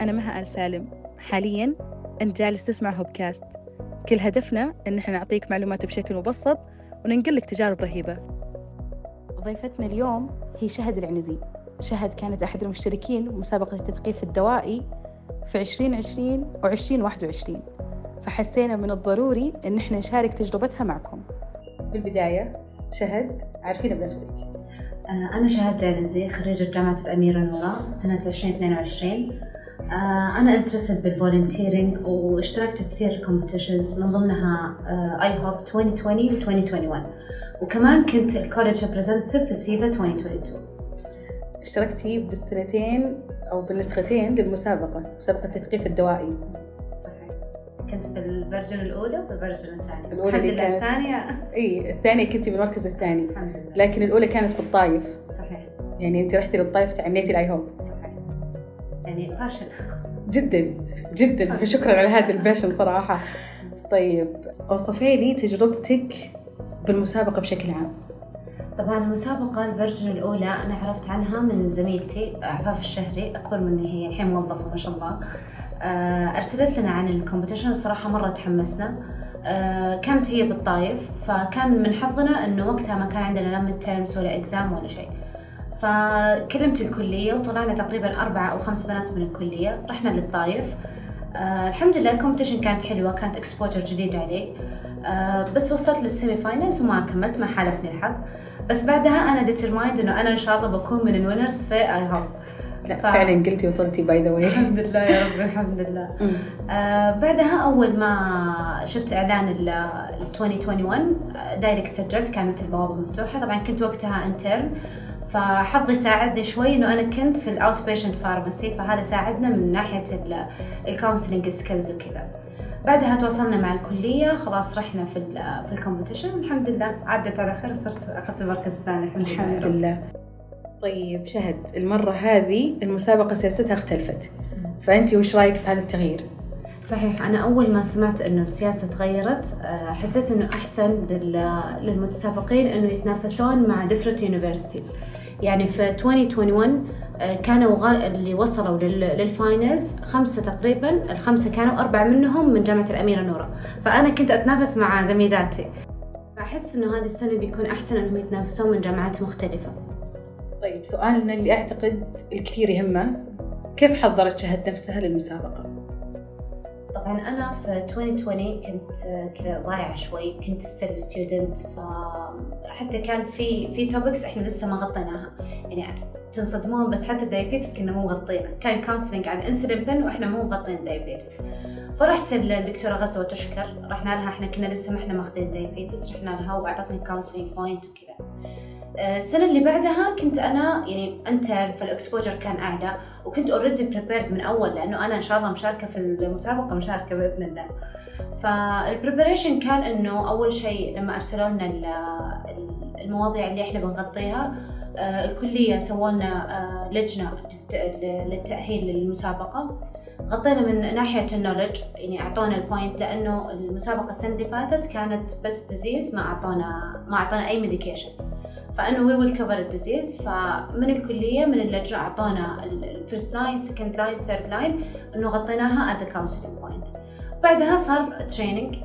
أنا مها آل سالم. حاليا أنت جالس تسمع هوبكاست. كل هدفنا إن إحنا نعطيك معلومات بشكل مبسط وننقل لك تجارب رهيبة. ضيفتنا اليوم هي شهد العنزي. شهد كانت أحد المشتركين بمسابقة التثقيف الدوائي في 2020 و 2021 فحسينا من الضروري إن إحنا نشارك تجربتها معكم. بالبداية شهد عارفين بنفسك. أنا شهد العنزي خريجة جامعة الأميرة نورة سنة 2022 أنا interested بال volunteering واشتركت بكثير competitions من ضمنها iHope 2020 و 2021 وكمان كنت ال college representative في SIPHA 2022 اشتركتي بالسنتين أو بالنسختين للمسابقة مسابقة التثقيف الدوائي. صحيح. كنت في ال version الأولى وفي ال version الثانية. الأولى الحمد لله الثانية. إي الثانية كنتي بالمركز الثاني. الحمد لله. لكن الأولى كانت في الطايف. صحيح. يعني أنت رحتي للطايف تعنيتي ال iHope صحيح يعني passion جدا جدا. فشكرا على هذا ال passion صراحة. طيب أوصفي لي تجربتك بالمسابقة بشكل عام. طبعا المسابقة ال version الأولى أنا عرفت عنها من زميلتي عفاف الشهري أكبر مني هي الحين موظفة ما شاء الله. آه، أرسلت لنا عن ال competition الصراحة مرة تحمسنا. آه، كانت هي بالطايف فكان من حظنا إنه وقتها ما كان عندنا لا midterms ولا exam ولا شيء. فكلمت الكلية وطلعنا تقريبا أربعة أو خمس بنات من الكلية. رحنا للطايف. آه الحمد لله ال competition كانت حلوة كانت exposure جديد علي. آه بس وصلت لل semi-finals وما كملت ما حالفني الحظ. بس بعدها أنا determined إنه أنا إن شاء الله بكون من ال winners في iHope لا ف- فعلا قلتي وصلتي by the way الحمد لله يا رب الحمد لله. آه بعدها أول ما شفت إعلان ال ال 2021 آه، direct سجلت كانت البوابة مفتوحة. طبعا كنت وقتها intern فحظي ساعدني شوي إنه أنا كنت في ال outpatient pharmacy فهذا ساعدنا من ناحية ال counseling skills وكذا. بعدها تواصلنا مع الكلية خلاص رحنا في ال في ال competition الحمد لله. عدت على خير صرت أخذت المركز الثاني الحمد لله الحمد رب. لله. طيب شهد المرة هذه المسابقة سياستها اختلفت. فأنت وش رأيك في هذا التغيير؟ صحيح أنا أول ما سمعت إنه السياسة تغيرت آه، حسيت إنه أحسن لل- للمتسابقين إنه يتنافسون مع different universities. يعني في 2021 آه، كانوا. اللي وصلوا لل... للفاينلز خمسة تقريبا الخمسة كانوا أربعة منهم من جامعة الأميرة نورة فأنا كنت أتنافس مع زميلاتي فأحس إنه هذه السنة بيكون أحسن إنهم يتنافسون من جامعات مختلفة طيب سؤالنا اللي أعتقد الكثير يهمه كيف حضرت شهد نفسها للمسابقة؟ طبعا أنا في 2020 كنت كذا ضايعة شوي. كنت still student فحتى كان في في topics إحنا لسه ما غطيناها. يعني تنصدمون بس حتى ال diabetes كنا مو مغطينه. كان counseling عن insulin pen وإحنا مو مغطين diabetes فرحت للدكتورة غزوة تشكر. رحنا لها إحنا كنا لسه ما إحنا ماخذين diabetes رحنا لها وأعطتني counseling point وكذا. آه، السنة اللي بعدها كنت أنا يعني intern ف ال exposure كان أعلى وكنت already prepared من أول لأنه أنا إن شاء الله مشاركة في المسابقة مشاركة بإذن الله. ف ال preparation كان إنه أول شيء لما أرسلوا لنا ال- ال- المواضيع اللي إحنا بنغطيها آه، الكلية سووا لنا آه، لجنة للت- للتأهيل للمسابقة. غطينا من ناحية ال knowledge يعني أعطونا ال point لأنه المسابقة السنة اللي فاتت كانت بس disease ما أعطونا ما أعطونا أي medications فأنه we will cover ال disease فمن الكلية من اللجنة اعطونا ال first line second line third line إنه غطيناها as counseling point بعدها صار training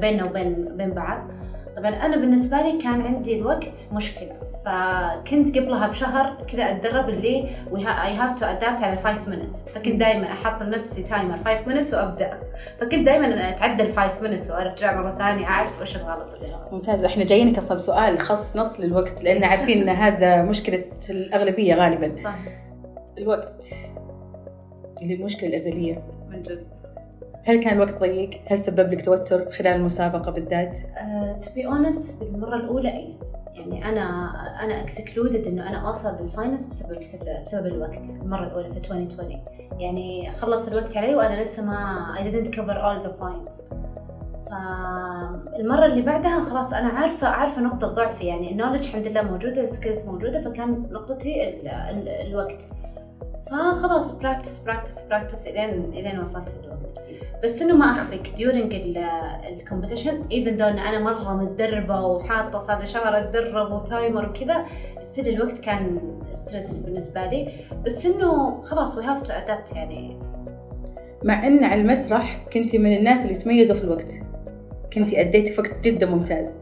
بيننا وبين بين بعض. طبعا أنا بالنسبة لي كان عندي الوقت مشكلة. فكنت قبلها بشهر كذا أتدرب اللي I have to adapt على 5 minutes فكنت دائما أحط لنفسي timer 5 minutes وأبدأ. فكنت دائما اتعدى ال 5 minutes وأرجع مرة ثانية أعرف وش الغلط واللي غلط ممتاز. إحنا جايينك أصلا بسؤال خاص نص للوقت لأن عارفين إن هذا مشكلة الأغلبية غالبا. صح. الوقت اللي المشكلة الأزلية. من جد. هل كان الوقت ضيق؟ هل سبب لك توتر خلال المسابقة بالذات؟ to be honest بالمرة الأولى I يعني أنا أنا excluded إنه أنا اوصل لل finals بسبب بسبب, الوقت المرة الأولى في 2020 يعني خلص الوقت علي وأنا لسه ما I didn't cover all the points. فالمرة اللي بعدها خلاص أنا عارفة عارفة نقطة ضعفي يعني ال knowledge الحمد لله موجودة ال skills موجودة فكان نقطتي ال ال الوقت. فخلاص practice practice practice إلين إلين وصلت بس إنه ما أخفيك during ال competition even though إن أنا مرة متدربة وحاطة صار لي شهر اتدرب و timer وكذا still الوقت كان stress بالنسبة لي. بس إنه خلاص we have to adapt يعني. مع إن على المسرح كنتي من الناس اللي تميزوا في الوقت. كنتي أديتي وقت جدا ممتاز.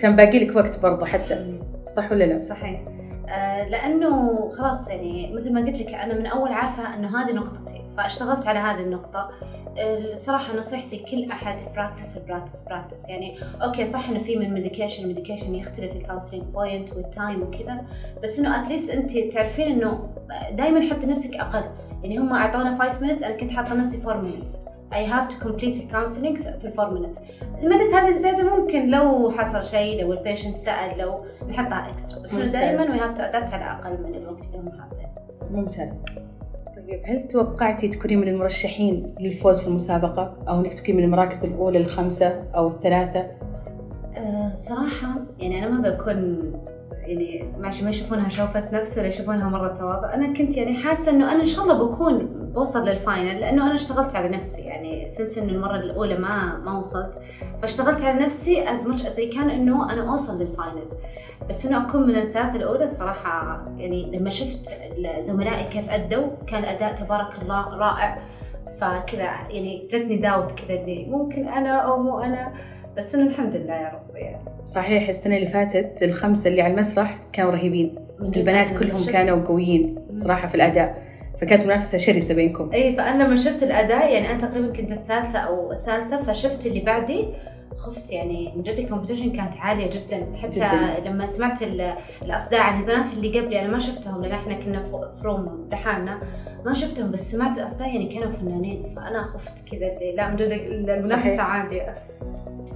كان باقي لك وقت برضه حتى. صح ولا لا؟ صحيح. آه لأنه خلاص يعني مثل ما قلت لك أنا من أول عارفة إنه هذه نقطتي فاشتغلت على هذه النقطة. الصراحة نصيحتي لكل أحد practice practice practice يعني okay صح إنه في من medication medication يختلف ال counseling point وال time وكذا بس إنه at least أنت تعرفين إنه دائما حطي نفسك أقل. يعني هم أعطونا 5 minutes أنا كنت حاطة نفسي 4 minutes. I have to complete the counseling في ال 4 minutes. ال minute هذه الزيادة ممكن لو حصل شيء لو ال patient سأل لو نحطها extra بس إنه دائما we have to adapt على أقل من الوقت اللي هم حاطينه. ممتاز. طيب هل توقعتي تكوني من المرشحين للفوز في المسابقة أو إنك تكوني من المراكز الأولى الخمسة أو الثلاثة؟ أه صراحة يعني أنا ما بكون يعني معلش ما يشوفونها شوفة نفس ولا يشوفونها مرة تواضع أنا كنت يعني حاسة إنه أنا إن شاء الله بكون بوصل لل final لأنه أنا اشتغلت على نفسي يعني since إنه المرة الأولى ما ما وصلت فاشتغلت على نفسي as much as كان إنه أنا أوصل لل finals بس إنه أكون من الثلاثة الأولى الصراحة يعني لما شفت زملائي كيف أدوا كان الأداء تبارك الله رائع. فكذا يعني جتني داوت كذا اللي ممكن أنا أو مو أنا. بس إنه الحمد لله يا رب يعني. صحيح السنة اللي فاتت الخمسة اللي على المسرح كانوا رهيبين. البنات كلهم كانوا قويين صراحة في الأداء. فكانت منافسة شرسة بينكم إي فأنا لما شفت الأداء يعني أنا تقريبا كنت الثالثة أو الثالثة فشفت اللي بعدي خفت يعني من جد ال competition كانت عالية جدا حتى جداً. لما سمعت الأصداء عن البنات اللي قبلي أنا ما شفتهم لأن إحنا كنا ف room لحالنا ما شفتهم بس سمعت الأصداء يعني كانوا فنانين فأنا خفت كذا لا من جد المنافسة عالية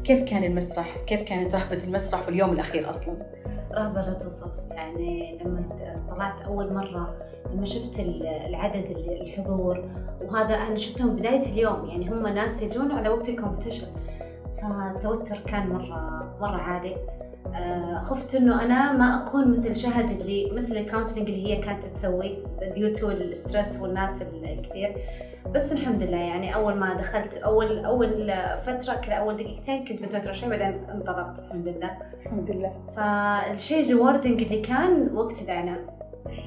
كيف كان المسرح؟ كيف كانت رهبة المسرح في اليوم الأخير أصلا؟ رهبة لا توصف. يعني لما طلعت أول مرة لما شفت العدد الحضور وهذا أنا شفتهم بداية اليوم يعني هم ناس يجون على وقت ال competition. فالتوتر كان مرة مرة عالي. آه خفت إنه أنا ما أكون مثل شهد اللي مثل ال counseling اللي هي كانت تسوي due to ال stress والناس الكثير. بس الحمد لله يعني أول ما دخلت أول أول فترة كذا أول دقيقتين كنت متوترة شوي بعدين انطلقت الحمد لله. الحمد لله. فالشيء ال rewarding اللي كان وقت الإعلان.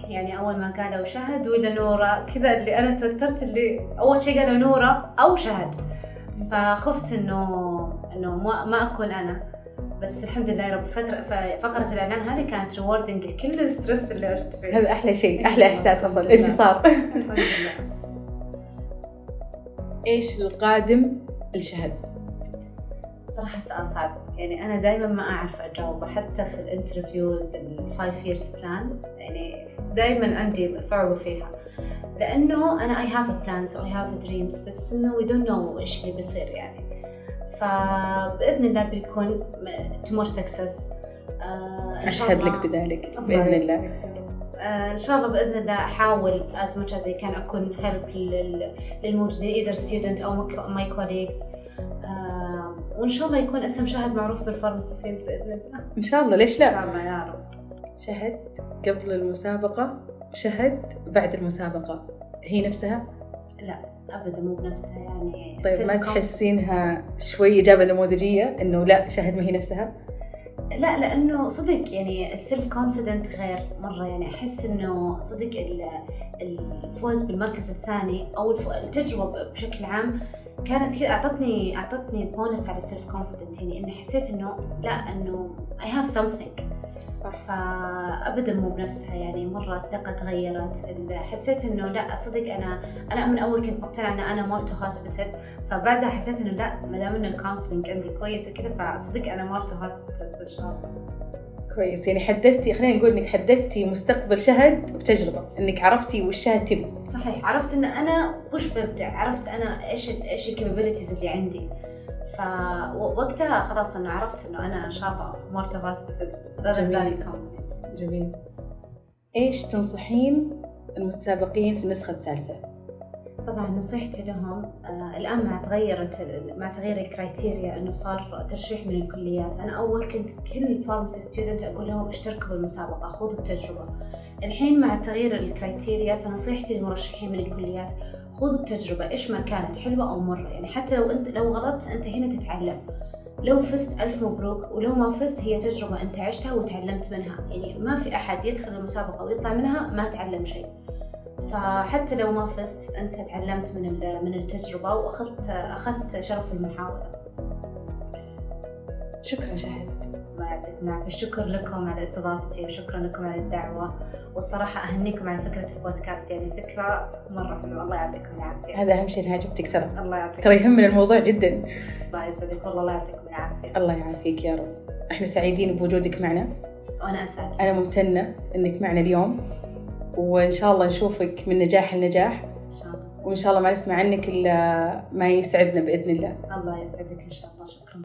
يعني أول ما قالوا شهد ولا نورة كذا اللي أنا توترت اللي أول شيء قالوا نورة أو شهد. فخفت إنه إنه ما, ما أكون أنا. بس الحمد لله يا رب فترة فقرة الإعلان هذه كانت rewarding لكل ال stress اللي عشت فيه هذا أحلى شيء أحلى إحساس أصلا انتصار. إيش القادم لشهد؟ صراحة سؤال صعب. يعني أنا دائما ما أعرف أجاوبه حتى في ال interviews ال five years plan يعني دائما عندي صعوبة فيها. لأنه أنا I have a plan so I have a dreams بس إنه we don't know إيش اللي بيصير يعني. فباذن الله بيكون to more success آه أشهد لك بذلك بإذن الله. إن شاء الله بإذن الله أحاول as much as I can أكون help للموجودين either student أو my colleagues آه وإن شاء الله يكون اسم شهد معروف بال pharmacy field بإذن الله إن شاء الله ليش لا؟ إن شاء الله يا رب شهد قبل المسابقة شهد بعد المسابقة هي نفسها؟ لا ابدا مو بنفسها يعني طيب ما تحسينها شوي إجابة نموذجية إنه لا شهد ما هي نفسها؟ لا لأنه صدق يعني ال self confident غير مرة. يعني أحس إنه صدق الفوز بالمركز الثاني أو التجربة بشكل عام كانت كذا أعطتني أعطتني بونس على ال self confident يعني انه حسيت إنه لا إنه I have something. صح. فابدا مو بنفسها يعني مرة الثقة تغيرت. حسيت إنه لا صدق أنا أنا من أول كنت مقتنعه إن أنا more to hospital فبعدها حسيت إنه لا ما دام إنه ال counseling عندي كويس وكذا فصدق أنا more to hospital ان شاء الله كويس. يعني حددتي خلينا نقول إنك حددتي مستقبل شهد بتجربة إنك عرفتي وش شهد تبي. صحيح. عرفت إن أنا وش ببدع عرفت أنا إيش إيش ال capabilities اللي عندي. فوقتها خلاص إنه عرفت إنه أنا إن شاء الله more to hospital جميل. جميل. إيش تنصحين المتسابقين في النسخة الثالثة؟ طبعا نصيحتي لهم آه الآن مع تغيرت مع تغيير ال criteria إنه صار ترشيح من الكليات. أنا أول كنت كل pharmacy student أقول لهم اشتركوا بالمسابقة خذوا التجربة. الحين مع تغيير ال criteria فنصيحتي للمرشحين من الكليات خذ التجربة إيش ما كانت حلوة أو مرة يعني حتى لو أنت لو غلطت أنت هنا تتعلم. لو فزت ألف مبروك. ولو ما فزت هي تجربة أنت عشتها وتعلمت منها. يعني ما في أحد يدخل المسابقة ويطلع منها ما تعلم شيء. فحتى لو ما فزت أنت تعلمت من من التجربة واخذت أخذت شرف المحاولة. شكرا شهد. الله يعطيكم العافية. شكرا لكم على استضافتي وشكرا لكم على الدعوة. والصراحة أهنيكم على فكرة البودكاست يعني فكرة مرة حلوة. الله يعطيكم العافية. هذا أهم شيء انها عجبتك ترى الله يعطيكم ترى يهمنا الموضوع جدا. الله يسعدك. والله الله يعطيكم العافية. الله يعافيك يا رب. إحنا سعيدين بوجودك معنا. وأنا أسعد. أنا ممتنة إنك معنا اليوم. وإن شاء الله نشوفك من نجاح لنجاح. إن شاء الله. وإن شاء الله ما نسمع عنك إلا ما يسعدنا بإذن الله. الله يسعدك إن شاء الله. شكرا.